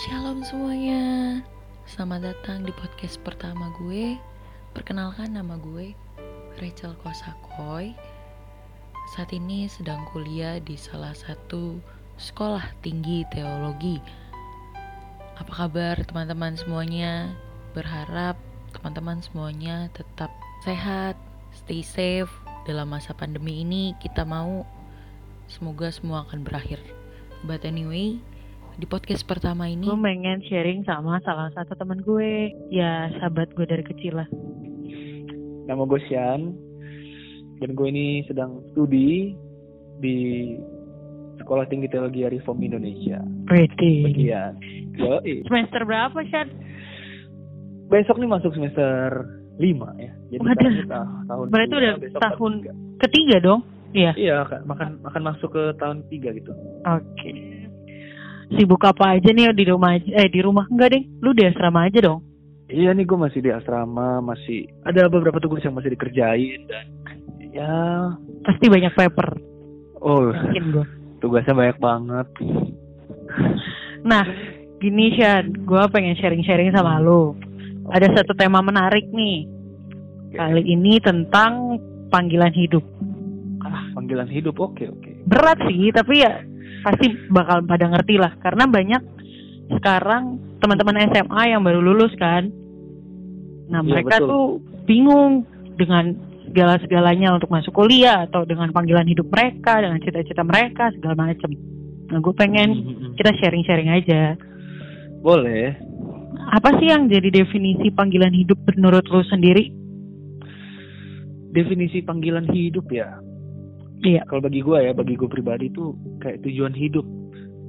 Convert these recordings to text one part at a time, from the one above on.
Shalom semuanya. Selamat datang di podcast pertama gue. Perkenalkan nama gue Rachel Kosakoy. Saat ini sedang kuliah di salah satu sekolah tinggi teologi. Apa kabar teman-teman semuanya? Berharap teman-teman semuanya tetap sehat, stay safe. Dalam masa pandemi ini kita mau Semoga semua akan berakhir. But anyway, di podcast pertama ini gue pengen sharing sama salah satu teman gue ya sahabat gue dari kecil lah Nama gue Sian dan gue ini sedang studi di Sekolah Tinggi Teologi Reform Indonesia. Pretty Bagian. Yoi. semester berapa Shan? Besok nih masuk semester 5 ya. Jadi Waduh. tahun, ta- tahun Berarti udah besok tahun tiga. ketiga dong iya Iya, Kak. makan makan masuk ke tahun 3 gitu. oke sibuk apa aja nih di rumah aja? Eh di rumah. Enggak deh. Lu di asrama aja dong. Iya nih gue masih di asrama, masih ada beberapa tugas yang masih dikerjain dan ya pasti banyak paper. Oh. Yakin gue tugasnya banyak banget. nah gini Shan. Gue pengen sharing-sharing sama lu. Ada satu tema menarik nih. Kali ini tentang panggilan hidup. Ah, panggilan hidup. Oke, oke. Berat sih tapi ya pasti bakal pada ngerti lah karena banyak sekarang teman-teman SMA yang baru lulus kan nah Iya, mereka betul. tuh bingung dengan segala-segalanya untuk masuk kuliah atau dengan panggilan hidup mereka dengan cita-cita mereka segala macem nah gue pengen Mhm. kita sharing-sharing aja Boleh. apa sih yang jadi definisi panggilan hidup menurut lu sendiri Definisi panggilan hidup ya. Iya Kalau bagi gue ya, bagi gue pribadi itu kayak tujuan hidup.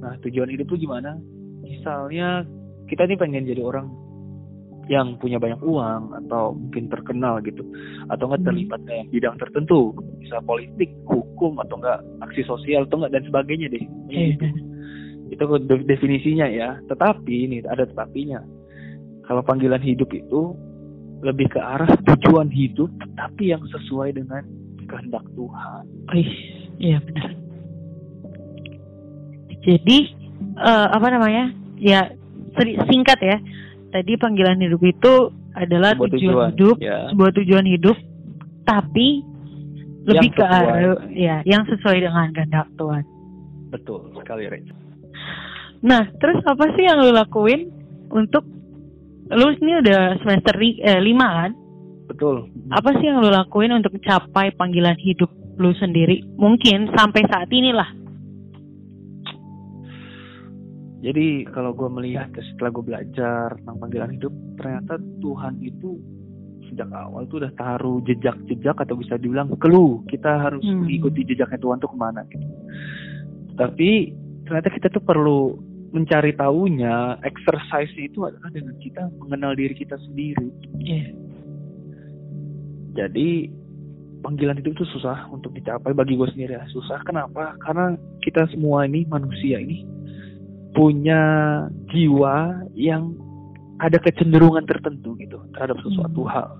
Nah, tujuan hidup tuh gimana? Misalnya kita nih pengen jadi orang yang punya banyak uang atau mungkin terkenal gitu atau enggak Hmm. terlibat dalam bidang tertentu bisa politik hukum atau enggak aksi sosial atau enggak dan sebagainya deh Iya. Gitu. itu de- definisinya ya tetapi ini ada tetapinya kalau panggilan hidup itu lebih ke arah tujuan hidup tapi yang sesuai dengan kehendak Tuhan Wih, iya benar. Jadi eh, apa namanya? Ya singkat ya. Tadi panggilan hidup itu adalah Sebuah tujuan, tujuan, hidup, ya. sebuah tujuan hidup, tapi lebih Yang ke arah ya yang sesuai dengan kehendak Tuhan. betul sekali Rach Nah, terus apa sih yang lu lakuin untuk lu ini udah semester li- eh, lima kan? Betul Apa sih yang lu lakuin untuk mencapai panggilan hidup lu sendiri? Mungkin sampai saat inilah. Jadi kalau gue melihat setelah gue belajar tentang panggilan hidup, ternyata Tuhan itu sejak awal tuh udah taruh jejak-jejak atau bisa dibilang clue kita harus Hmm. mengikuti jejaknya Tuhan tuh ke mana gitu. Tapi ternyata kita tuh perlu mencari tahunya, exercise itu adalah dengan kita mengenal diri kita sendiri. Iya. Jadi panggilan hidup itu susah untuk dicapai bagi gue sendiri ya. Susah kenapa? Karena kita semua ini manusia ini punya jiwa yang ada kecenderungan tertentu gitu terhadap sesuatu Hmm. hal.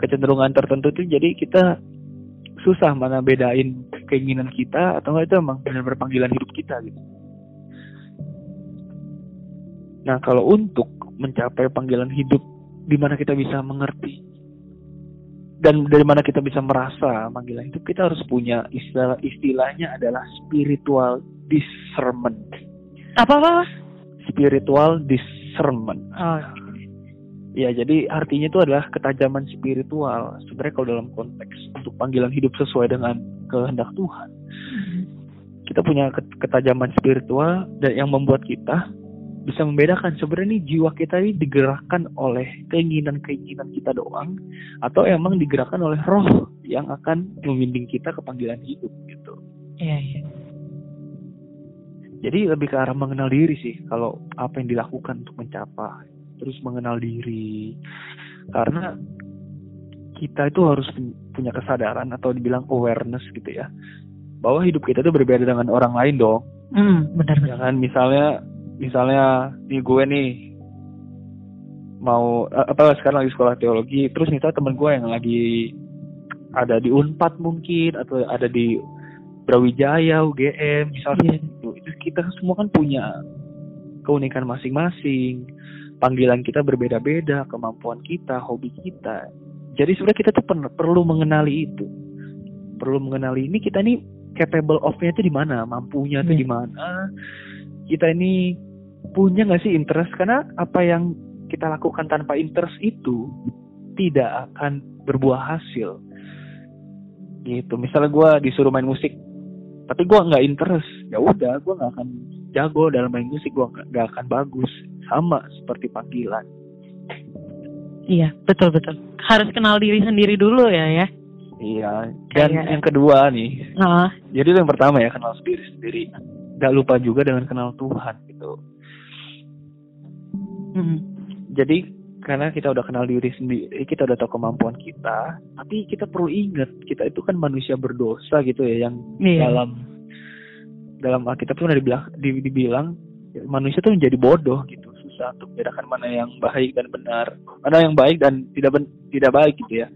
Kecenderungan tertentu itu jadi kita susah mana bedain keinginan kita atau enggak itu emang benar-benar panggilan hidup kita gitu. Nah, kalau untuk mencapai panggilan hidup di mana kita bisa mengerti dan dari mana kita bisa merasa panggilan hidup kita harus punya istilah istilahnya adalah spiritual discernment. Apa apa? Spiritual discernment. Oh, Ya, jadi artinya itu adalah ketajaman spiritual. Sebenarnya kalau dalam konteks untuk panggilan hidup sesuai dengan kehendak Tuhan, kita punya ket- ketajaman spiritual dan yang membuat kita bisa membedakan sebenarnya nih jiwa kita ini digerakkan oleh keinginan-keinginan kita doang atau emang digerakkan oleh roh yang akan membimbing kita ke panggilan hidup gitu. iya iya. Jadi lebih ke arah mengenal diri sih kalau apa yang dilakukan untuk mencapai. Terus mengenal diri. Karena kita itu harus pun- punya kesadaran atau dibilang awareness gitu ya. Bahwa hidup kita itu berbeda dengan orang lain dong. Hmm, benar benar. Ya misalnya misalnya nih gue nih mau eh, apa sekarang lagi sekolah teologi terus misalnya temen gue yang lagi ada di Unpad mungkin atau ada di Brawijaya, UGM, misalnya Iya. itu, itu kita semua kan punya keunikan masing-masing, panggilan kita berbeda-beda, kemampuan kita, hobi kita. Jadi sebenarnya kita tuh per- perlu mengenali itu, perlu mengenali ini kita ini capable of-nya itu di mana, mampunya itu Hmm. di mana. Kita ini punya nggak sih interest? Karena apa yang kita lakukan tanpa interest itu tidak akan berbuah hasil. Gitu. Misalnya gue disuruh main musik, tapi gue nggak interest, ya udah gue nggak akan jago dalam main musik, gue nggak akan bagus. Sama seperti panggilan. Iya, betul betul. Harus kenal diri sendiri dulu ya ya. Iya. Dan Kayak- yang kedua nih, Heeh. jadi itu yang pertama ya kenal diri sendiri. Gak lupa juga dengan kenal Tuhan gitu. Mm. Jadi karena kita udah kenal diri sendiri, kita udah tahu kemampuan kita, tapi kita perlu ingat kita itu kan manusia berdosa gitu ya yang Iya. dalam dalam Alkitab tuh udah dibilang, di- dibilang manusia tuh menjadi bodoh gitu, susah untuk membedakan mana yang baik dan benar, mana yang baik dan tidak ben- tidak baik gitu ya.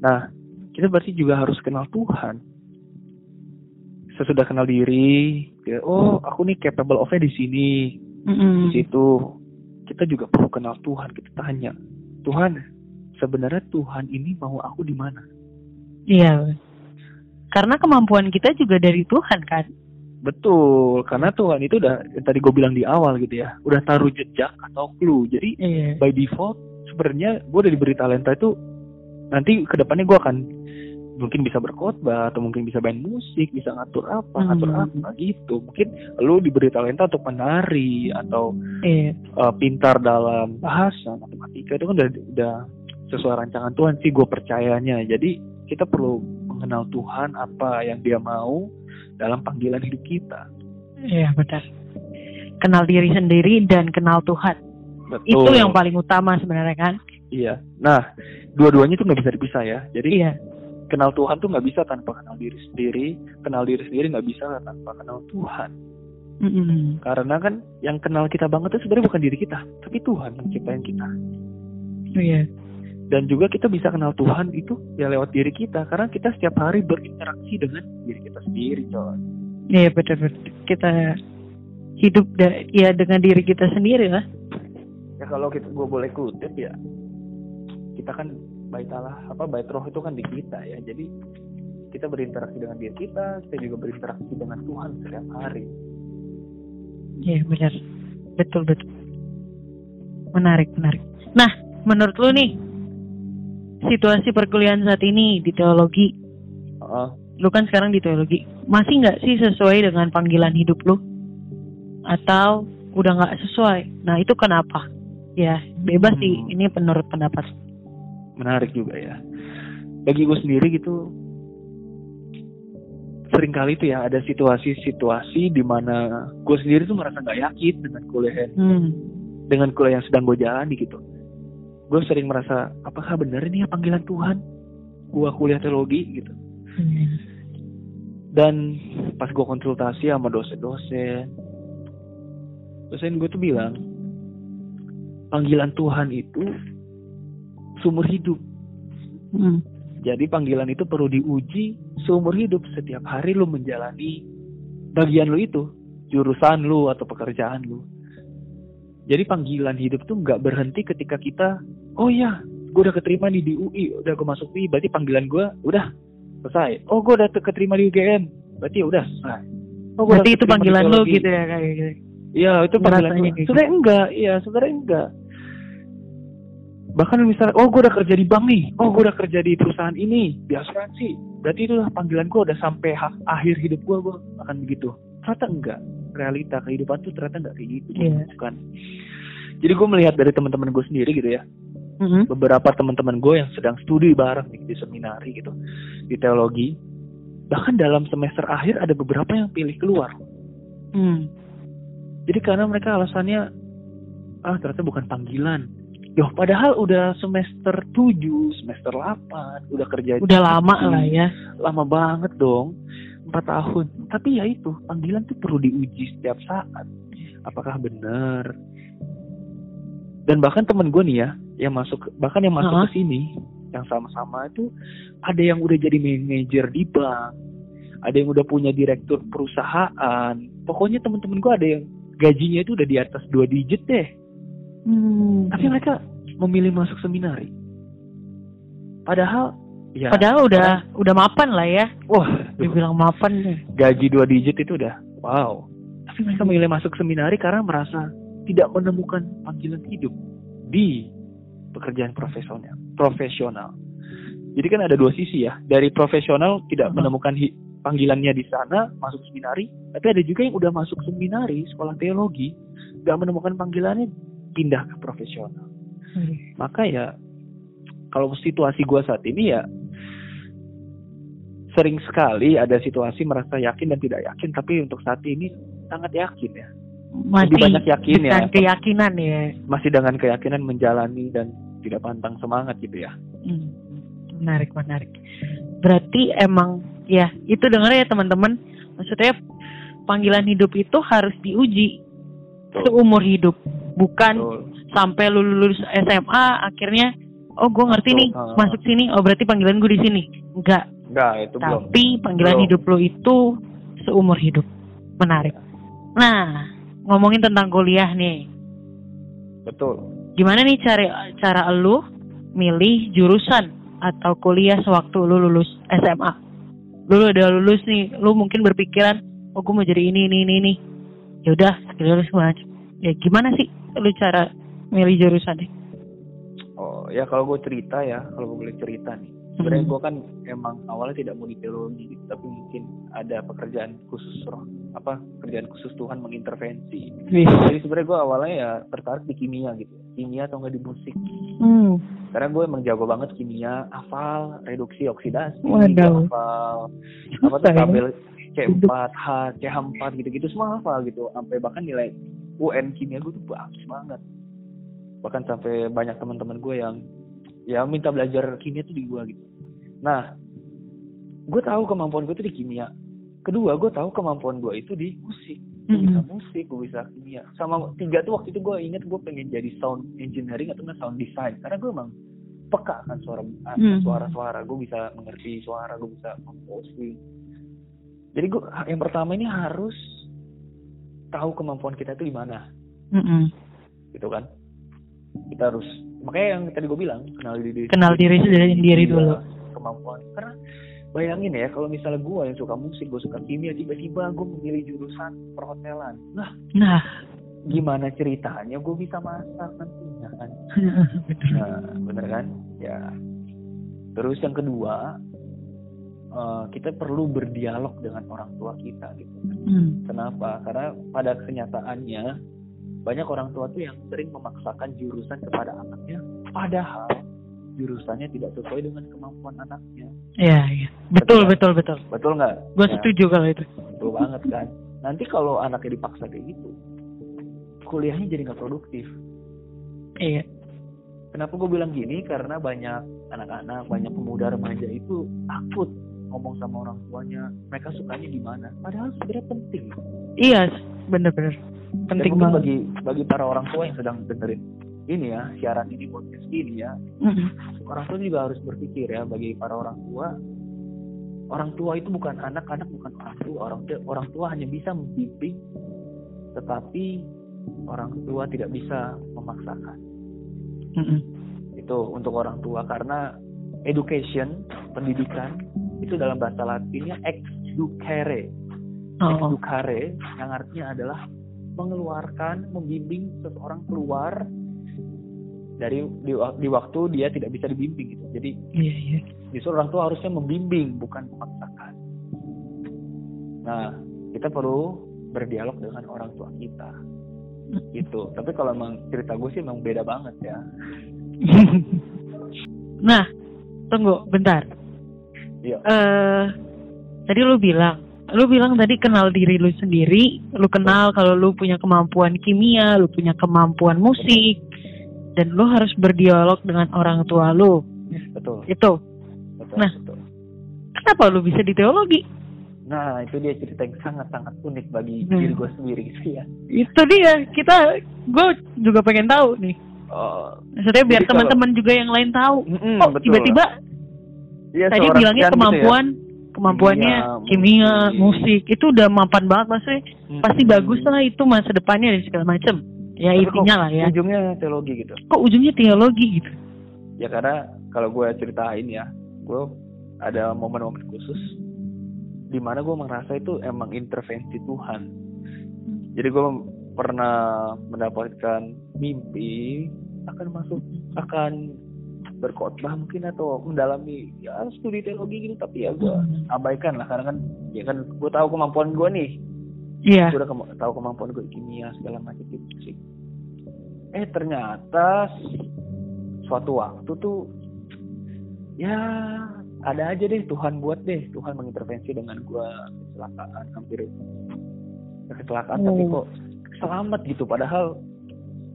Nah, kita berarti juga harus kenal Tuhan. Sesudah kenal diri, ya, oh aku nih capable of-nya di sini, Mm-mm. di situ kita juga perlu kenal Tuhan kita tanya Tuhan sebenarnya Tuhan ini mau aku di mana Iya. Karena kemampuan kita juga dari Tuhan kan. betul karena Tuhan itu udah yang tadi gue bilang di awal gitu ya udah taruh jejak atau clue jadi Iya. by default sebenarnya gue udah diberi talenta itu nanti ke depannya gue akan mungkin bisa berkhotbah atau mungkin bisa main musik bisa ngatur apa Hmm. ngatur apa gitu mungkin lu diberi talenta untuk menari atau Iya. uh, pintar dalam bahasa matematika itu kan udah udah sesuai rancangan Tuhan sih gue percayanya jadi kita perlu mengenal Tuhan apa yang dia mau dalam panggilan hidup kita Iya benar. Kenal diri sendiri dan kenal Tuhan. betul Itu yang paling utama sebenarnya kan. iya nah dua-duanya tuh nggak bisa dipisah ya jadi Iya. Kenal Tuhan tuh nggak bisa tanpa kenal diri sendiri kenal diri sendiri nggak bisa tanpa kenal Tuhan Mm-mm. karena kan yang kenal kita banget itu sebenarnya bukan diri kita tapi Tuhan yang ciptain kita Iya. dan juga kita bisa kenal Tuhan itu ya lewat diri kita karena kita setiap hari berinteraksi dengan diri kita sendiri coy Iya betul betul. Kita hidup da- ya dengan diri kita sendiri lah. ya kalau kita gue boleh kutip ya kita kan bait Allah apa bait roh itu kan di kita ya jadi kita berinteraksi dengan diri kita kita juga berinteraksi dengan Tuhan setiap hari Iya benar. Betul betul. Menarik menarik. Nah, menurut lu nih situasi perkuliahan saat ini di teologi, Heeh. lu kan sekarang di teologi, masih nggak sih sesuai dengan panggilan hidup lu? Atau udah nggak sesuai? Nah itu kenapa? Ya bebas sih. Hmm. Ini menurut pendapat. Menarik juga ya bagi gue sendiri gitu sering kali tuh ya ada situasi-situasi di mana gue sendiri tuh merasa nggak yakin dengan kuliah Hmm. dengan kuliah yang sedang gue jalani gitu. Gue sering merasa apakah benar ini ya panggilan Tuhan? Gue kuliah teologi gitu. Hmm. Dan pas gue konsultasi sama dosen-dosen, dosen gue tuh bilang panggilan Tuhan itu seumur hidup. Hmm. Jadi panggilan itu perlu diuji seumur hidup setiap hari lu menjalani bagian lu itu, jurusan lu atau pekerjaan lu. Jadi panggilan hidup tuh nggak berhenti ketika kita, oh ya, gue udah keterima nih di UI, udah gue masuk UI, berarti panggilan gue udah selesai. Oh gue udah keterima di UGM, berarti ya udah selesai. Oh, gua Berarti itu panggilan lu teologi. gitu ya kayak gitu. Iya itu panggilan gue. gitu. Sebenarnya enggak, iya sebenarnya enggak. Bahkan misalnya, oh gue udah kerja di bank nih, oh gue udah kerja di perusahaan ini, di asuransi. Berarti itu lah panggilan gue udah sampai ha- akhir hidup gue, gue akan begitu. Ternyata enggak. Realita kehidupan tuh ternyata enggak kayak gitu. Iya. Bukan. Jadi gue melihat dari teman-teman gue sendiri gitu ya. Mhm. Beberapa teman-teman gue yang sedang studi bareng nih, di seminari gitu, di teologi. Bahkan dalam semester akhir ada beberapa yang pilih keluar. Hmm. Jadi karena mereka alasannya ah ternyata bukan panggilan. Yoh, padahal udah semester 7, semester 8, udah kerja Udah lama lah ya. Lama banget dong. 4 tahun. Tapi ya itu, panggilan tuh perlu diuji setiap saat. Apakah benar? Dan bahkan temen gue nih ya, yang masuk bahkan yang masuk Uh-huh. ke sini, yang sama-sama itu ada yang udah jadi manajer di bank, ada yang udah punya direktur perusahaan. Pokoknya temen-temen gue ada yang gajinya itu udah di atas dua digit deh. Hmm. Tapi mereka memilih masuk seminari. Padahal ya Padahal udah udah mapan lah ya. wah, Dibilang mapan nih. gaji dua digit itu udah wow. Tapi mereka memilih masuk seminari karena merasa tidak menemukan panggilan hidup di pekerjaan profesional. Profesional. Jadi kan ada dua sisi ya. Dari profesional tidak Hmm. menemukan hi- panggilannya di sana masuk seminari, tapi ada juga yang udah masuk seminari sekolah teologi nggak menemukan panggilannya pindah ke profesional. Hmm. Maka ya kalau situasi gua saat ini ya sering sekali ada situasi merasa yakin dan tidak yakin, tapi untuk saat ini sangat yakin ya. Masih Lebih banyak yakin ya. dengan keyakinan ya. Masih dengan keyakinan menjalani dan tidak pantang semangat gitu ya. Hmm. Menarik, menarik. Berarti emang ya itu dengar ya teman-teman. Maksudnya panggilan hidup itu harus diuji seumur hidup, bukan Betul. sampai lu lulus SMA akhirnya oh gue ngerti Masuk, nih ah. masuk sini oh berarti panggilan gue di sini enggak Enggak, itu belum. tapi panggilan Belum. hidup lo itu seumur hidup menarik nah ngomongin tentang kuliah nih Betul. gimana nih cara cara lu milih jurusan atau kuliah sewaktu lu lulus SMA lu udah lulus nih lu mungkin berpikiran oh gue mau jadi ini ini ini ini ya udah lulus macam ya gimana sih lu cara milih jurusan nih Oh, ya kalau gue cerita ya, kalau gue boleh cerita nih. Sebenarnya Hmm. gue kan emang awalnya tidak mau di teologi gitu, tapi mungkin ada pekerjaan khusus roh, apa pekerjaan khusus Tuhan mengintervensi. Jadi sebenarnya gue awalnya ya tertarik di kimia gitu, kimia atau enggak di musik. Hmm. Karena gue emang jago banget kimia, hafal reduksi oksidasi, Waduh. hafal apa tuh Susah ya. tabel C4, H, CH4 gitu-gitu semua hafal gitu. Sampai bahkan nilai UN kimia gue tuh bagus banget. Bahkan sampai banyak teman-teman gue yang ya minta belajar kimia tuh di gue gitu. Nah, gue tahu kemampuan gue tuh di kimia. Kedua, gue tahu kemampuan gue itu di musik. Gue bisa Mm-mm. musik, gue bisa kimia. Sama tiga tuh waktu itu gue inget gue pengen jadi sound engineering atau nggak sound design. Karena gue emang peka kan suara Hmm. suara-suara. Gue bisa mengerti suara, gue bisa composing. Jadi gue yang pertama ini harus tahu kemampuan kita itu di mana, Mm-mm. gitu kan? Kita harus makanya yang tadi gue bilang kenal diri kenal diri sendiri Iya, dulu. kemampuan. Karena bayangin ya kalau misalnya gue yang suka musik gue suka kimia tiba-tiba gue memilih jurusan perhotelan. Nah nah. gimana ceritanya gue bisa masak nantinya kan? Nah bener kan? Ya. Terus yang kedua eh, kita perlu berdialog dengan orang tua kita gitu Hmm. kenapa karena pada kenyataannya banyak orang tua tuh yang sering memaksakan jurusan kepada anaknya padahal jurusannya tidak sesuai dengan kemampuan anaknya Iya, iya. Betul, betul, betul. betul nggak Gue Ya. setuju kalau itu. Betul banget kan. Nanti kalau anaknya dipaksa kayak gitu, kuliahnya jadi nggak produktif. Iya. Kenapa gue bilang gini? Karena banyak anak-anak, banyak pemuda remaja itu takut ngomong sama orang tuanya. Mereka sukanya di mana? Padahal sebenarnya penting. Iya, bener-bener. Penting Dan banget. bagi bagi para orang tua yang sedang dengerin ini ya siaran ini podcast ini ya, Mm-mm. orang tua juga harus berpikir ya bagi para orang tua. Orang tua itu bukan anak, anak bukan orang tua. Orang tua, orang tua hanya bisa membimbing, tetapi orang tua tidak bisa memaksakan. Mm-mm. Itu untuk orang tua karena education, pendidikan itu dalam bahasa Latinnya exducere. Oh, Exducere yang artinya adalah mengeluarkan, membimbing seseorang keluar dari di, di waktu dia tidak bisa dibimbing gitu. Jadi iya, iya. justru orang tua harusnya membimbing bukan memaksakan. Nah, kita perlu berdialog dengan orang tua kita. Gitu. Tapi kalau emang cerita gue sih emang beda banget ya. nah, tunggu, bentar. Iya. Eh, tadi lu bilang, lu bilang tadi kenal diri lu sendiri, lu kenal kalau lu punya kemampuan kimia, lu punya kemampuan musik, dan lu harus berdialog dengan orang tua lu. Betul. Itu. Betul. Nah. betul. Kenapa lu bisa di teologi? Nah, itu dia cerita yang sangat-sangat unik bagi Hmm. diri gue sendiri gitu ya. Itu dia, kita, gue juga pengen tahu nih. Oh, Maksudnya biar teman-teman juga yang lain tahu. mm-mm, Oh, betul. tiba-tiba Iya, tadi bilangnya Christian gitu ya. kemampuan kemampuannya kimia, Kimia, musik. itu udah mapan banget pasti Hmm. bagus lah itu masa depannya dan segala macem ya Tapi intinya lah ya Ujungnya teologi gitu. kok ujungnya teologi gitu Ya karena kalau gue ceritain ya, gue ada momen-momen khusus di mana gue merasa itu emang intervensi Tuhan. Jadi gue pernah mendapatkan mimpi akan masuk akan berkhotbah mungkin atau mendalami ya studi teologi gitu tapi ya gue abaikan lah karena kan ya kan gue tahu kemampuan gue nih. Iya. Gue udah kema- tahu kemampuan gue kimia segala macam di musik eh ternyata suatu waktu tuh ya ada aja deh Tuhan buat deh. Tuhan mengintervensi dengan gue kecelakaan hampir kecelakaan tapi Oh. kok selamat gitu. Padahal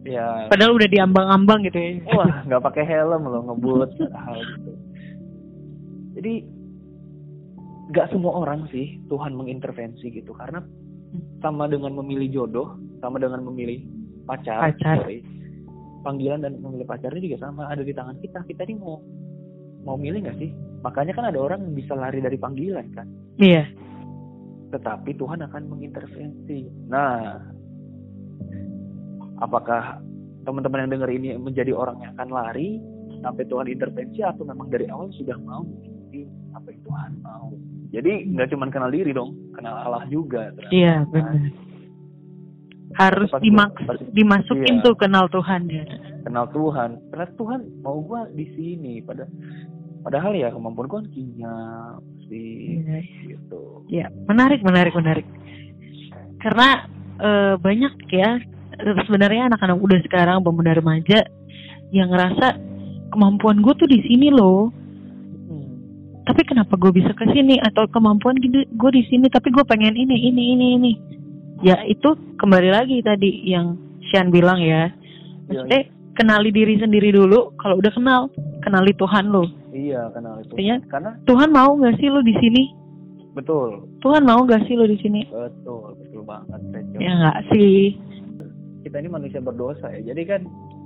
ya. Padahal udah diambang-ambang gitu ya. Wah nggak pakai helm loh ngebut. Hal gitu jadi nggak semua orang sih Tuhan mengintervensi gitu. Karena sama dengan memilih jodoh sama dengan memilih pacar, Pacar. sorry. panggilan dan memilih pacarnya juga sama ada di tangan kita. Kita ini mau mau milih nggak sih? Makanya kan ada orang yang bisa lari dari panggilan kan? Iya. Tetapi Tuhan akan mengintervensi. Nah, apakah teman-teman yang dengar ini menjadi orang yang akan lari sampai Tuhan intervensi atau memang dari awal sudah mau mengikuti apa yang Tuhan mau? Jadi nggak cuma kenal diri dong, kenal Allah juga. iya benar harus pasti- dimasukin iya. tuh kenal Tuhan ya Kenal Tuhan. Ternyata Tuhan mau gua di sini. Pada padahal ya kemampuan gua kan kimia, musik, Iya. gitu. Ya, menarik, menarik, menarik. Karena eh, banyak ya sebenarnya anak-anak udah sekarang pemuda remaja yang ngerasa kemampuan gue tuh di sini loh. Hmm. Tapi kenapa gue bisa ke sini atau kemampuan gue di sini tapi gue pengen ini ini ini ini. Ya itu kembali lagi tadi yang Sian bilang ya. Maksudnya kenali diri sendiri dulu. Kalau udah kenal, kenali Tuhan lo. Iya, kenal itu. Iya. Karena Tuhan mau nggak sih lo di sini? betul, Tuhan mau nggak sih lo di sini? betul, betul banget. Rachel. Ya nggak sih. Kita ini manusia berdosa ya jadi kan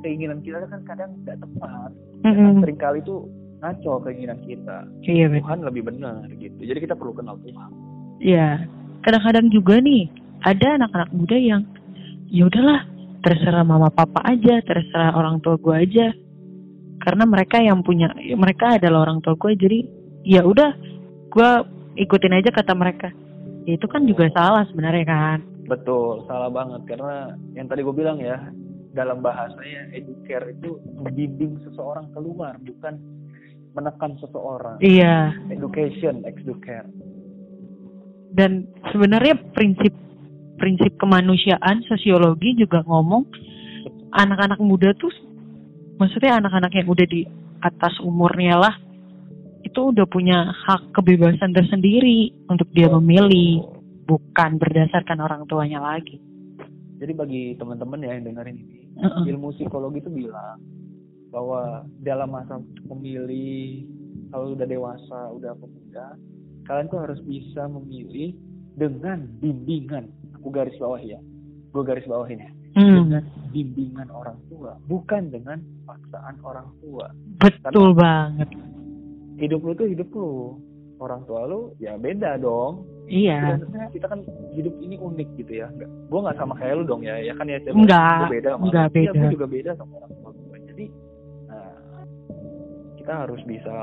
keinginan kita kan kadang nggak tepat Mm-mm. sering kali itu ngaco keinginan kita Iya. Tuhan lebih benar gitu jadi kita perlu kenal Tuhan Iya. Kadang-kadang juga nih ada anak-anak muda yang ya udahlah terserah mama papa aja, terserah orang tua gue aja. Karena mereka yang punya, ya mereka adalah orang tua gue, jadi ya udah gue ikutin aja kata mereka. Ya, itu kan juga salah sebenarnya kan. Betul salah banget. Karena yang tadi gue bilang ya dalam bahasanya educare itu membimbing seseorang keluar bukan menekan seseorang. Iya. education educare Dan sebenarnya prinsip prinsip kemanusiaan sosiologi juga ngomong anak-anak muda tuh maksudnya anak-anak yang udah di atas umurnya lah itu udah punya hak kebebasan tersendiri untuk dia memilih bukan berdasarkan orang tuanya lagi. jadi bagi teman-teman ya yang dengerin ini Heeh. ilmu psikologi itu bilang bahwa dalam masa memilih kalau udah dewasa udah pemuda kalian tuh harus bisa memilih dengan bimbingan. Aku garis bawah ya. Gue garis bawahin ya. Hmm, dengan bimbingan orang tua bukan dengan paksaan orang tua. Betul banget. hidup lu tuh hidup lu. Orang tua lu ya beda dong Iya. Maksudnya kita kan hidup ini unik gitu ya nggak gue nggak sama kayak lu dong ya ya kan ya? Enggak, Gua beda sama enggak. Iya, beda. gua juga beda sama orang tua gue jadi nah, kita harus bisa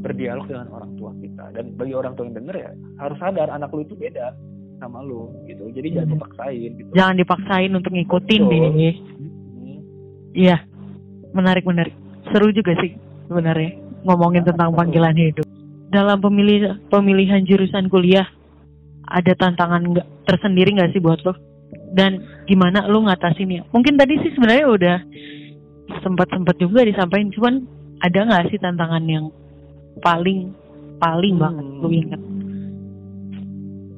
berdialog dengan orang tua kita dan bagi orang tua yang denger ya harus sadar anak lu itu beda sama lu gitu jadi jangan Hmm. dipaksain gitu Jangan dipaksain untuk ngikutin. Hmm. Iya. Menarik menarik. Seru juga sih sebenarnya ngomongin tentang panggilan hidup. Dalam pemilih pemilihan jurusan kuliah ada tantangan nggak tersendiri nggak sih buat lo? Dan gimana lo ngatasinnya? Mungkin tadi sih sebenarnya udah sempat-sempat juga disampaikan, cuman ada nggak sih tantangan yang paling paling banget Hmm. lo inget?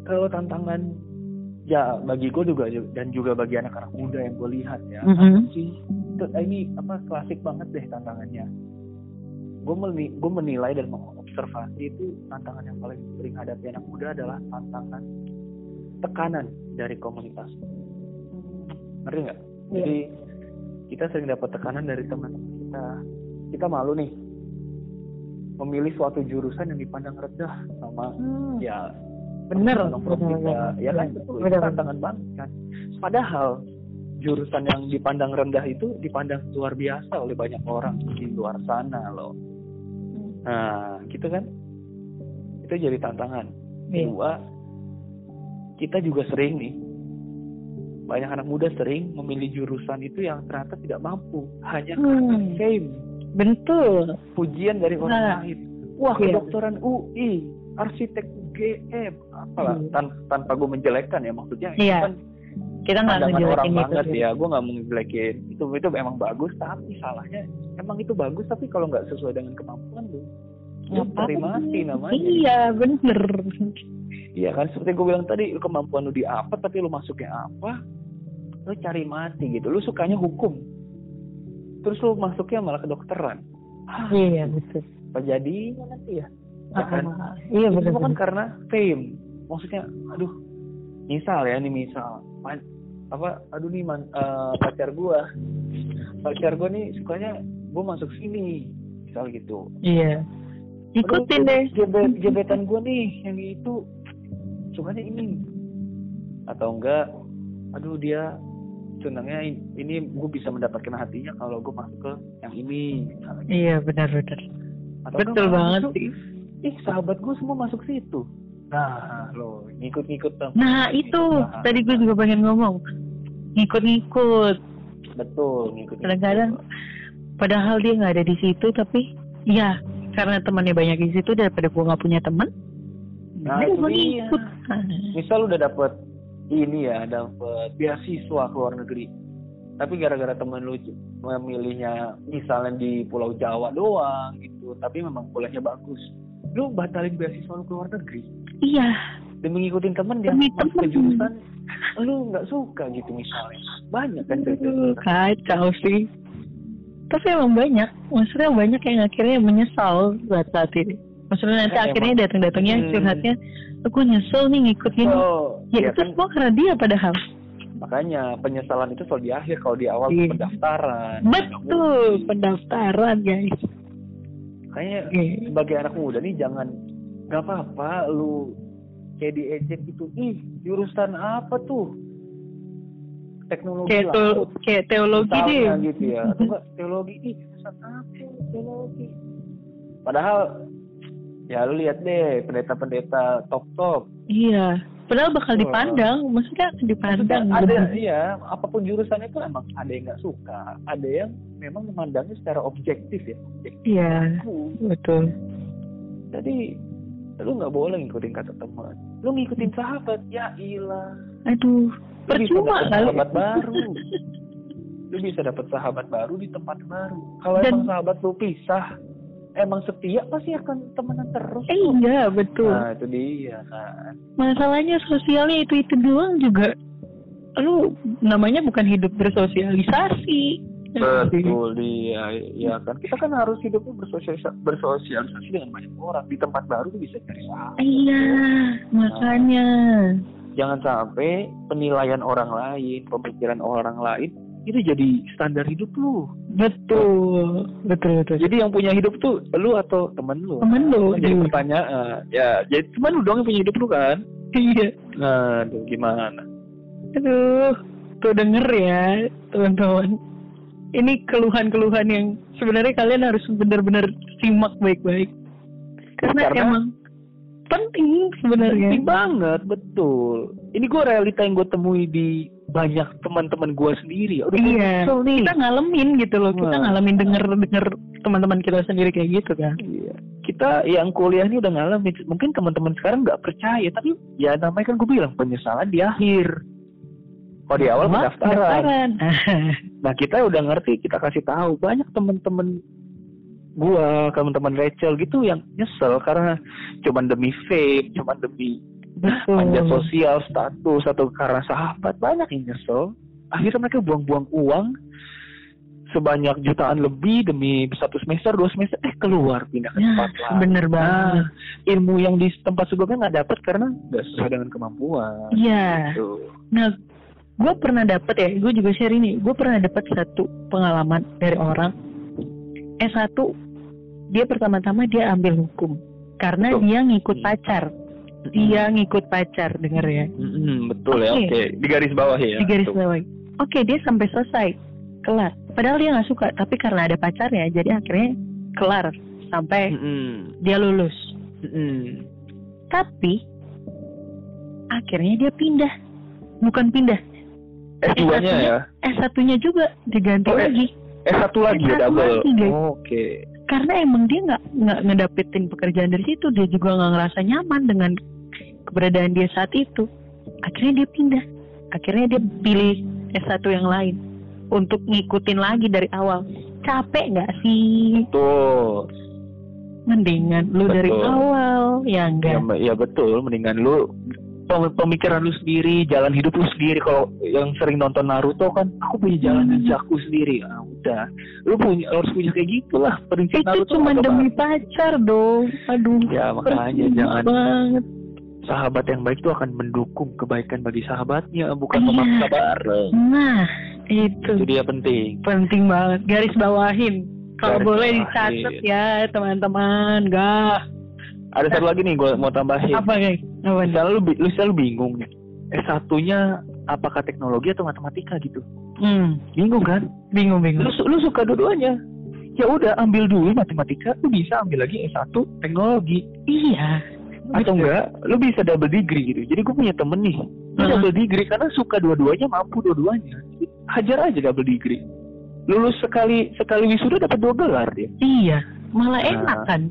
kalau tantangan ya bagi gue juga dan juga bagi anak-anak muda yang gue lihat ya Mhm. apa sih itu ini apa klasik banget deh tantangannya gue meni gue menilai dan mengobservasi itu tantangan yang paling sering hadapi anak muda adalah tantangan tekanan dari komunitas. Ngerti nggak? Iya. jadi kita sering dapat tekanan dari teman-teman kita. Kita malu nih memilih suatu jurusan yang dipandang rendah sama Hmm. ya Bener, bener, kita ya kan? Betul bener. itu tantangan banget kan? Padahal jurusan yang dipandang rendah itu dipandang luar biasa oleh banyak orang di luar sana loh nah gitu kan itu jadi tantangan Iya. kedua kita juga sering nih banyak anak muda sering memilih jurusan itu yang ternyata tidak mampu hanya karena Hmm. fame Betul. pujian dari orang Nah. lain wah Iya. kedokteran UI arsitek UGM apalah Hmm. tan- tanpa gue menjelekkan ya maksudnya itu Iya. kan Kita nggak pandangan orang ngejelekin itu. banget ya gue nggak mau ngejelekin. Itu itu emang bagus tapi salahnya emang itu bagus tapi kalau nggak sesuai dengan kemampuan lu Apa cari mati namanya. Iya, bener. Iya kan seperti gue bilang tadi kemampuan lu di apa tapi lu masuknya apa lu cari mati gitu. Lu sukanya hukum. Terus lu masuknya malah kedokteran. Ah, Iya, betul. apa jadinya nanti ya? Ya kan? Ah, iya, bener. semua kan karena fame. Maksudnya aduh misal ya nih misal apa aduh nih man, eh, pacar gua pacar gua nih sukanya gua masuk sini misal gitu Iya. Ikutin Aduh, deh. jebet- jebetan gua nih yang itu sukanya ini atau enggak aduh dia senangnya in- ini gue bisa mendapatkan hatinya kalau gue masuk ke yang ini misalnya. Iya, benar benar. Atau Betul enggak, banget sih. ih sahabat gue semua masuk situ nah lo ngikut-ngikut dong Nah, itu Nah, tadi gue juga pengen ngomong. Ngikut-ngikut. betul ngikut Kadang-kadang padahal dia nggak ada di situ tapi ya karena temannya banyak di situ daripada gue nggak punya teman. Nah, itu ngikut. misal udah dapet ini ya dapet beasiswa ke luar negeri tapi gara-gara temen lu memilihnya misalnya di Pulau Jawa doang gitu tapi memang kuliahnya bagus lu batalin beasiswa lu ke luar negeri Iya. demi ngikutin temen dia Demi masuk ke temen. jurusan lu nggak suka gitu misalnya banyak kan cerita kacau sih. Tapi emang banyak, maksudnya banyak yang akhirnya menyesal saat saat ini. Maksudnya nanti Kan akhirnya emang. datang-datangnya Hmm. curhatnya, aku nyesel nih ngikutin. oh, ya ya itu kan semua karena dia padahal. makanya penyesalan itu selalu di akhir kalau di awal Iya. pendaftaran Betul, pendaftaran guys. Kayaknya Oke. sebagai anak muda nih jangan nggak apa-apa lu kayak diejek gitu. Ih jurusan apa tuh? Teknologi Kayak, lah teo- kayak teologi deh. Gitu ya. Atau enggak teologi. Ih jurusan apa teologi? Padahal ya lu lihat deh pendeta-pendeta top-top. Iya. Padahal bakal Wah. dipandang, maksudnya dipandang. ada iya apa pun jurusan itu emang ada yang nggak suka. Ada yang memang memandangnya secara objektif ya. Objektif Iya, betul. Jadi lu nggak boleh ngikutin kata teman. Lu ngikutin sahabat, ya ilah. Aduh, Lu percuma kali. sahabat baru. Lu bisa dapat sahabat baru di tempat baru. Kalau Dan- emang sahabat lu pisah, emang setia pasti akan temenan terus. Eh iya, betul. Nah itu dia kan. Masalahnya sosialnya itu-itu doang juga. Lu namanya bukan hidup bersosialisasi. Betul dia, ya kan. Kita kan harus hidupnya bersosialisasi, bersosialisasi dengan banyak orang. Di tempat baru tuh bisa cari sahabat. Iya, makanya. Jangan sampai penilaian orang lain, pemikiran orang lain itu jadi standar hidup lu. Betul, betul, betul. Jadi yang punya hidup tuh lu atau temen lu? Temen lu, Kan jadi iya. pertanyaan. Ya, jadi temen lu dong yang punya hidup lu kan? Iya. Nah, tuh gimana? Aduh, tuh denger ya, teman-teman. Ini keluhan-keluhan yang sebenarnya kalian harus benar-benar simak baik-baik. Karena, Karena- emang penting sebenarnya. Penting banget, betul. Ini gue realita yang gue temui di banyak teman-teman gue sendiri. Gua Iya, nih. kita ngalamin gitu loh. Kita ngalamin denger-denger teman-teman kita sendiri kayak gitu kan. Iya. Kita yang kuliah ini udah ngalamin. Mungkin teman-teman sekarang nggak percaya, tapi ya namanya kan gue bilang penyesalan di akhir. Kalau di awal pendaftaran. pendaftaran. Nah kita udah ngerti, kita kasih tahu banyak temen-temen gua, temen-temen Rachel gitu yang nyesel karena cuman demi fame, cuman demi Betul. panjat sosial, status atau karena sahabat banyak yang nyesel. Akhirnya mereka buang-buang uang sebanyak jutaan lebih demi satu semester, dua semester, eh keluar pindah ke Nah, tempat lain. bener Nah, banget. ilmu yang di tempat sebelumnya nggak dapet karena nggak sesuai dengan kemampuan. Iya. Tuh. Nah, gue pernah dapet ya, gue juga share ini. Gue pernah dapet satu pengalaman dari orang S1 dia pertama-tama dia ambil hukum karena Betul. dia ngikut Hmm. pacar. Dia ngikut pacar, denger ya. Mm-mm, betul ya, Oke. oke. Di garis bawah ya. Di garis Betul. bawah. Oke, dia sampai selesai. Kelar. Padahal dia nggak suka, tapi karena ada pacarnya, jadi akhirnya kelar sampai Mm-mm. dia lulus. Mm-mm. Tapi akhirnya dia pindah. Bukan pindah. S2-nya ya. S1-nya juga diganti Oh, eh. lagi. S1 lagi ya S1 double. lagi, guys. Oh, Oke. Karena emang dia nggak nggak ngedapetin pekerjaan dari situ, dia juga nggak ngerasa nyaman dengan keberadaan dia saat itu. Akhirnya dia pindah. Akhirnya dia pilih S1 yang lain untuk ngikutin lagi dari awal. Capek nggak sih? Tuh. Mendingan lu dari Betul. awal, Ya, ya enggak? ya betul, mendingan lu pemikiran lu sendiri, jalan hidup lu sendiri. Kalau yang sering nonton Naruto kan, aku punya jalan Hmm. ninjaku sendiri. Ah, udah. Lu punya harus punya kayak gitulah prinsip Itu Naruto. cuma apa, demi Pak? pacar dong. Aduh. Ya, makanya jangan banget. sahabat yang baik itu akan mendukung kebaikan bagi sahabatnya, bukan Iya. memaksa bareng. Nah, itu Itu dia penting. penting banget. Garis bawahin. Kalau boleh dicatat ya teman-teman. Gak. Ada satu lagi nih gue mau tambahin. Apa guys? Apa nih? Misalnya lu, lu selalu bingung nih. S1-nya apakah teknologi atau matematika gitu. Hmm, Bingung kan? bingung bingung. Lu, lu suka dua-duanya. Ya udah ambil dulu matematika, lu bisa ambil lagi S1 teknologi. Iya. Atau Betul. enggak, lu bisa double degree gitu. Jadi gue punya temen nih, lu Heeh. double degree karena suka dua-duanya, mampu dua-duanya. Hajar aja double degree. Lulus sekali sekali wisuda dapat dua gelar dia. Iya. Malah Nah. enak kan.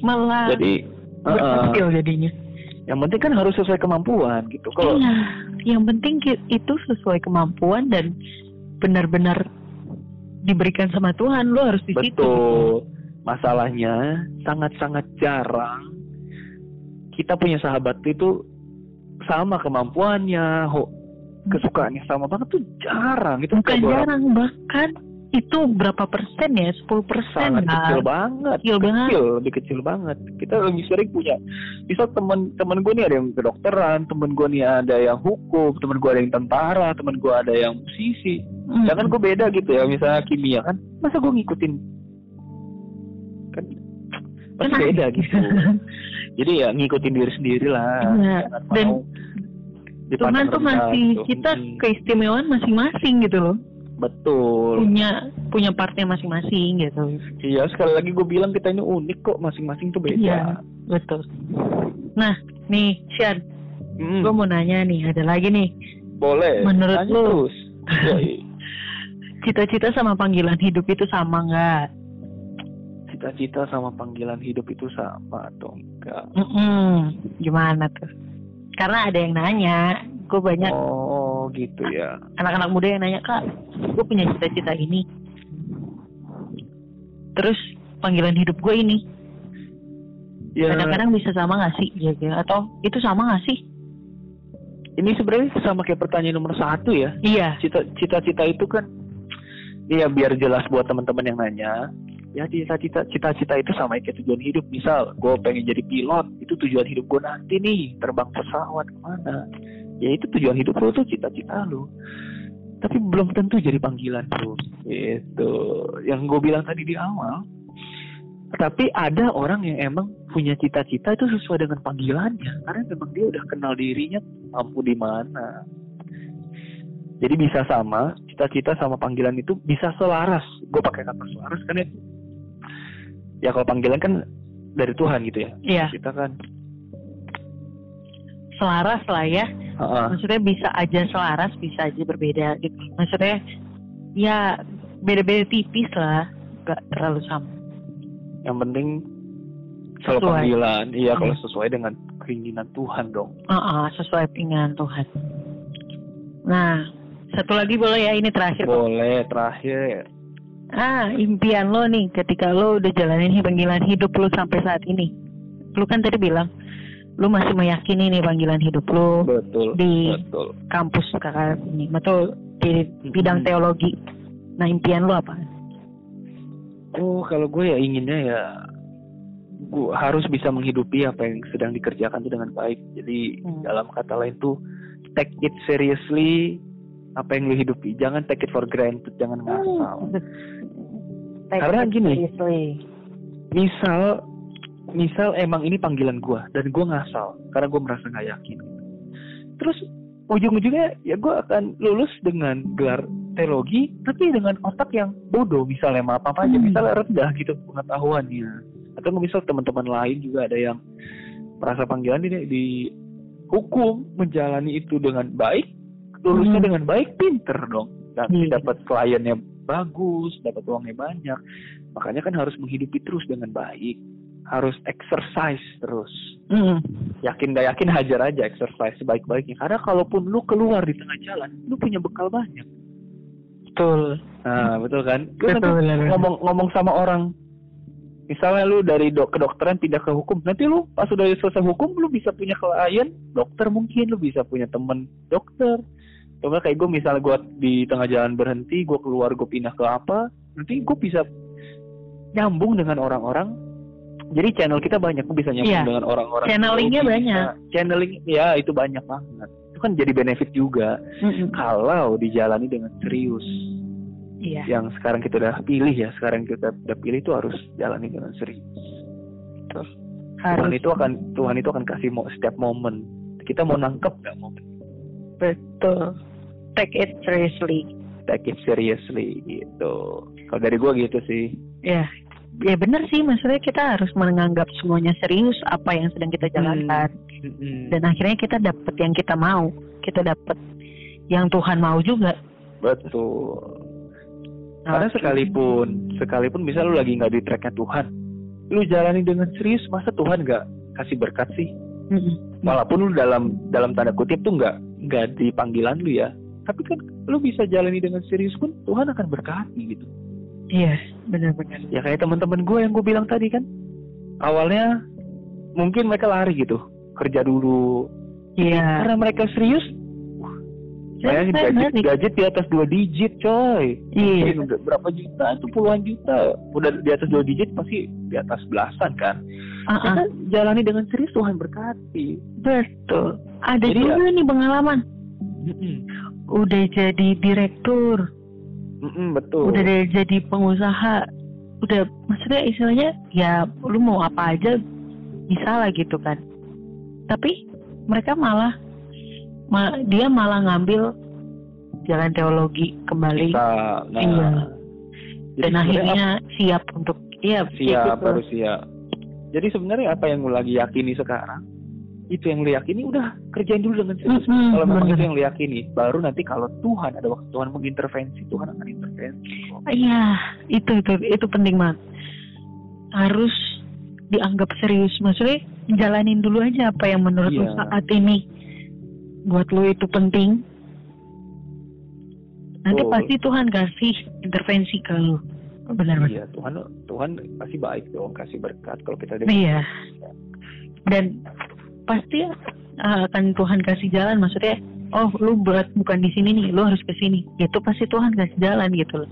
Malah Jadi berhasil jadinya. yang penting kan harus sesuai kemampuan gitu. Kalau Iya. Yang penting itu sesuai kemampuan dan benar-benar diberikan sama Tuhan. Lu harus di situ. Betul. Masalahnya sangat-sangat jarang kita punya sahabat itu sama kemampuannya, ho, kesukaannya sama banget tuh jarang. Itu Bukan jarang bahkan itu berapa persen ya? 10 persen sangat kecil banget. Kecil banget. Kecil, lebih kecil banget. Kita lebih sering punya. Misal teman-teman gue nih ada yang kedokteran, temen gue nih ada yang hukum, temen gue ada yang tentara, temen gue ada yang musisi. Hmm. Jangan gue beda gitu ya, misalnya kimia kan, masa gue ngikutin kan pasti beda gitu. Jadi ya ngikutin diri sendiri lah. Jangan dan Tuhan tuh ngasih gitu. kita Mm-mm. keistimewaan masing-masing gitu loh. Betul. Punya punya partnya masing-masing gitu. Iya sekali lagi gue bilang kita ini unik kok, masing-masing tuh beda. Iya, betul. Nah, nih, Shan, Mm, gue mau nanya nih, ada lagi nih. boleh. menurut Tanya lu? terus. Cita-cita sama panggilan hidup itu sama nggak? Cita-cita sama panggilan hidup itu sama atau enggak? Mm-mm. Gimana tuh? Karena ada yang nanya, gue banyak Oh gitu ya. anak-anak muda yang nanya kak, gue punya cita-cita ini. Terus panggilan hidup gue ini, Ya, kadang-kadang bisa sama nggak sih? Gitu. Atau itu sama nggak sih? ini sebenarnya sama kayak pertanyaan nomor satu ya. Iya. Cita- Cita-cita itu kan, iya biar jelas buat teman-teman yang nanya. Ya cita-cita cita-cita itu sama kayak tujuan hidup. Misal, gue pengen jadi pilot, itu tujuan hidup gue nanti nih, terbang pesawat ke mana. Ya itu tujuan hidup lo tuh cita-cita lo. Tapi belum tentu jadi panggilan lo. Itu yang gue bilang tadi di awal. Tapi ada orang yang emang punya cita-cita itu sesuai dengan panggilannya, karena memang dia udah kenal dirinya mampu di mana. Jadi bisa sama, cita-cita sama panggilan itu bisa selaras. Gue pakai kata selaras kan ya. Ya kalau panggilan kan dari Tuhan gitu ya. Iya. Kita kan, Selaras lah ya. Heeh. Maksudnya bisa aja selaras, bisa aja berbeda gitu. Maksudnya ya beda-beda tipis lah, nggak terlalu sama. yang penting kalau Sesuai. panggilan, iya kalau Hmm. sesuai dengan keinginan Tuhan dong. Ah, sesuai keinginan Tuhan. Nah, satu lagi boleh ya ini terakhir. kok. Boleh terakhir. Ah, impian lo nih ketika lo udah jalanin panggilan hidup lo sampai saat ini. Lo kan tadi bilang lo masih meyakini nih panggilan hidup lo Betul. Di- Betul. kampus kakak ini, betul di bidang Hmm. teologi. Nah, impian lo apa? Oh, kalau gue ya inginnya ya gue harus bisa menghidupi apa yang sedang dikerjakan itu dengan baik. Jadi Hmm. dalam kata lain tuh take it seriously apa yang lu hidupi. Jangan take it for granted, jangan ngasal. Hmm. Karena gini. Seriously. misal misal emang ini panggilan gue dan gue ngasal karena gue merasa nggak yakin terus ujung-ujungnya ya gue akan lulus dengan gelar teologi tapi dengan otak yang bodoh misalnya apa apa aja Hmm. misalnya rendah gitu pengetahuannya atau misal teman-teman lain juga ada yang merasa panggilan ini di hukum menjalani itu dengan baik lulusnya Hmm. dengan baik pinter dong dan Iya. dapat kliennya bagus dapat uangnya banyak makanya kan harus menghidupi terus dengan baik harus exercise terus. Mm. yakin gak yakin hajar aja exercise sebaik-baiknya. Karena kalaupun lu keluar di tengah jalan lu punya bekal banyak. Betul. nah betul kan? Lu Betul, nanti ngomong ngomong sama orang. Misalnya lu dari dok kedokteran pindah ke hukum nanti lu pas udah selesai hukum lu bisa punya klien dokter mungkin lu bisa punya temen dokter. Coba kayak gue misalnya gue di tengah jalan berhenti gue keluar gue pindah ke apa nanti gue bisa nyambung dengan orang-orang jadi channel kita banyak bisa nyambung Iya. dengan orang-orang Channelingnya banyak. channeling ya itu banyak banget itu kan jadi benefit juga Mm-mm. kalau dijalani dengan serius Iya. yang sekarang kita udah pilih ya sekarang kita udah pilih itu harus jalani dengan serius Tuhan Harus itu akan Tuhan itu akan kasih mo setiap momen kita mau nangkep nggak momen betul. Take it seriously. take it seriously gitu kalau dari gua gitu sih Ya, ya benar sih. Maksudnya kita harus menganggap semuanya serius apa yang sedang kita jalankan. Dan akhirnya kita dapat yang kita mau. Kita dapat yang Tuhan mau juga. betul karena sekalipun sekalipun misal lu lagi nggak di tracknya Tuhan lu jalani dengan serius masa Tuhan nggak kasih berkat sih Mm-mm. walaupun lu dalam dalam tanda kutip tuh nggak nggak di panggilan lu ya tapi kan lu bisa jalani dengan serius pun Tuhan akan berkati gitu Iya, benar-benar. ya kayak teman-teman gue yang gue bilang tadi kan awalnya mungkin mereka lari gitu kerja dulu Iya. karena mereka serius Saya- gadget, gadget di atas dua digit coy Iya. Udah berapa juta itu puluhan juta udah di atas dua digit pasti di atas belasan kan Ya ah, kan, jalani dengan serius Tuhan berkati betul. Ada Jadi juga nih pengalaman. Mm-mm. Udah jadi direktur, Mm-mm, betul udah deh jadi pengusaha, udah maksudnya istilahnya ya lu mau apa aja bisa lah gitu kan. Tapi mereka malah ma- dia malah ngambil jalan teologi kembali Bisa, nah, Iya. Dan akhirnya siap untuk iya apa- siap gitu. harus siap jadi sebenarnya apa yang lu lagi yakini sekarang itu yang lu yakini udah kerjain dulu dengan serius Mm-mm, kalau memang bener. itu yang lu yakini baru nanti kalau Tuhan ada waktu Tuhan mengintervensi Tuhan akan intervensi kok. Iya, itu itu itu penting banget. Harus dianggap serius. Maksudnya jalanin dulu aja apa yang menurut lu Iya. saat ini buat lu itu penting. Nanti Betul. pasti Tuhan kasih intervensi ke lu. Benar iya Tuhan Tuhan pasti baik dong kasih berkat kalau kita Iya. Dan pasti akan Tuhan kasih jalan. Maksudnya, oh lu buat bukan di sini nih, lu harus ke sini. Itu pasti Tuhan kasih jalan gitu loh.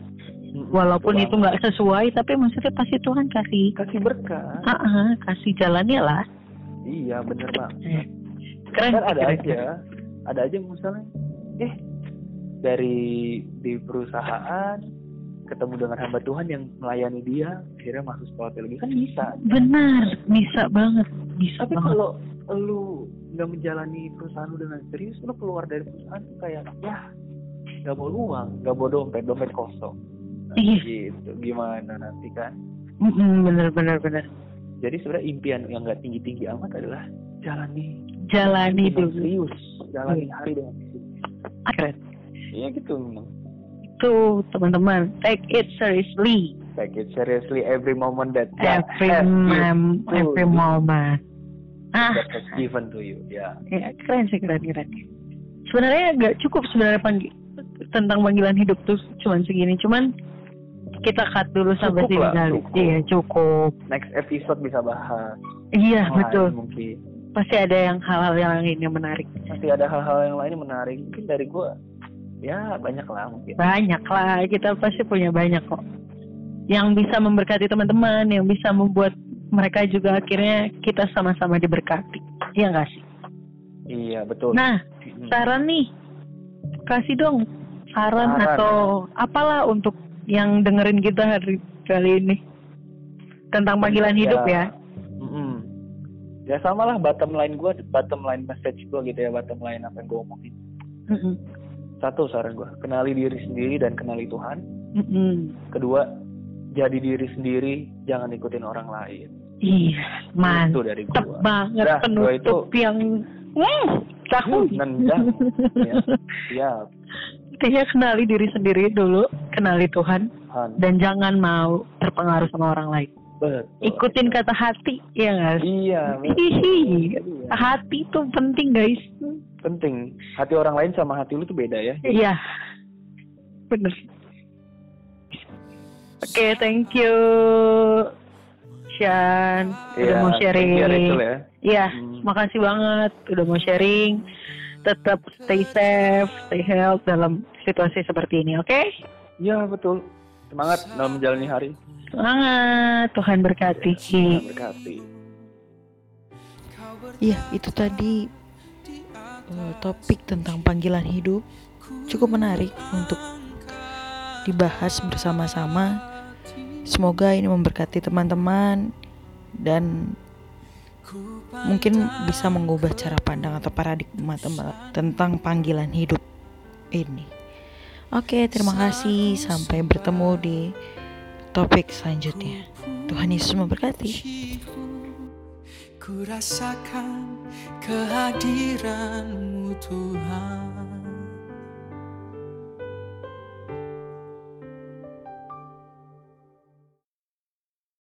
Walaupun betul itu nggak sesuai, tapi maksudnya pasti Tuhan kasih kasih berkat Ah, ah, kasih jalannya lah. iya bener bang Keren. kan ada keren. aja ada aja misalnya eh dari di perusahaan ketemu dengan hamba Tuhan yang melayani dia akhirnya masuk sekolah teologi kan bisa Benar, bisa banget, bisa tapi banget. kalau lu nggak menjalani perusahaan lu dengan serius lu keluar dari perusahaan tuh kayak ya nggak bawa uang nggak bawa dompet dompet kosong Nah, Iya. gitu gimana nanti kan bener bener bener. jadi sebenarnya impian yang nggak tinggi tinggi amat adalah jalani Jalani dengan serius jalani hari dengan serius Keren. iya gitu memang Tuh teman-teman, take it seriously. take it seriously every moment that Every has mom, to every moment. Ah, that has given to you ya ya, keren sih keren keren. Sebenarnya nggak cukup sebenarnya panggi- tentang panggilan hidup tuh cuman segini. Cuman kita cut dulu sampai sini kali. Iya cukup. next episode bisa bahas Iya betul. mungkin Pasti ada yang hal-hal yang lain yang menarik. masih ada hal-hal yang lain yang menarik mungkin dari gua ya banyak lah mungkin Banyak lah, kita pasti punya banyak kok. Yang bisa memberkati teman-teman, yang bisa membuat mereka juga akhirnya kita sama-sama diberkati. Iya nggak sih? iya betul Nah, saran nih, kasih dong saran, Saran, atau apalah untuk yang dengerin kita hari kali ini. tentang panggilan hidup ya. Mm-mm. Ya sama lah bottom line gue, bottom line message gue gitu ya, bottom line apa yang gue omongin. Mm-mm. Satu saran gue, kenali diri sendiri dan kenali Tuhan. Mm-mm. Kedua, jadi diri sendiri, jangan ikutin orang lain. Iya, Itu mantep dari gue. banget gua penutup yang hmm, cakep. Nendang. ya, siap. Intinya kenali diri sendiri dulu, kenali Tuhan, Tuhan. dan jangan mau terpengaruh sama orang lain. Betul. Ikutin kata hati, ya nggak sih? Iya, Hihi. betul. Hati tuh penting guys. penting. Hati orang lain sama hati lu tuh beda ya. Iya, bener. Oke, thank you, Shan, udah Iya, mau sharing. ya. Iya, Hmm. makasih banget udah mau sharing. Tetap stay safe, stay health dalam situasi seperti ini, oke? Iya, betul. Semangat dalam menjalani hari. Semangat, Tuhan berkati. Tuhan berkati. Iya, itu tadi eh, topik tentang panggilan hidup cukup menarik untuk dibahas bersama-sama. Semoga ini memberkati teman-teman dan mungkin bisa mengubah cara pandang atau paradigma tentang panggilan hidup ini. Oke, terima kasih. Sampai bertemu di topik selanjutnya. Tuhan Yesus memberkati. Ku kehadiranmu Tuhan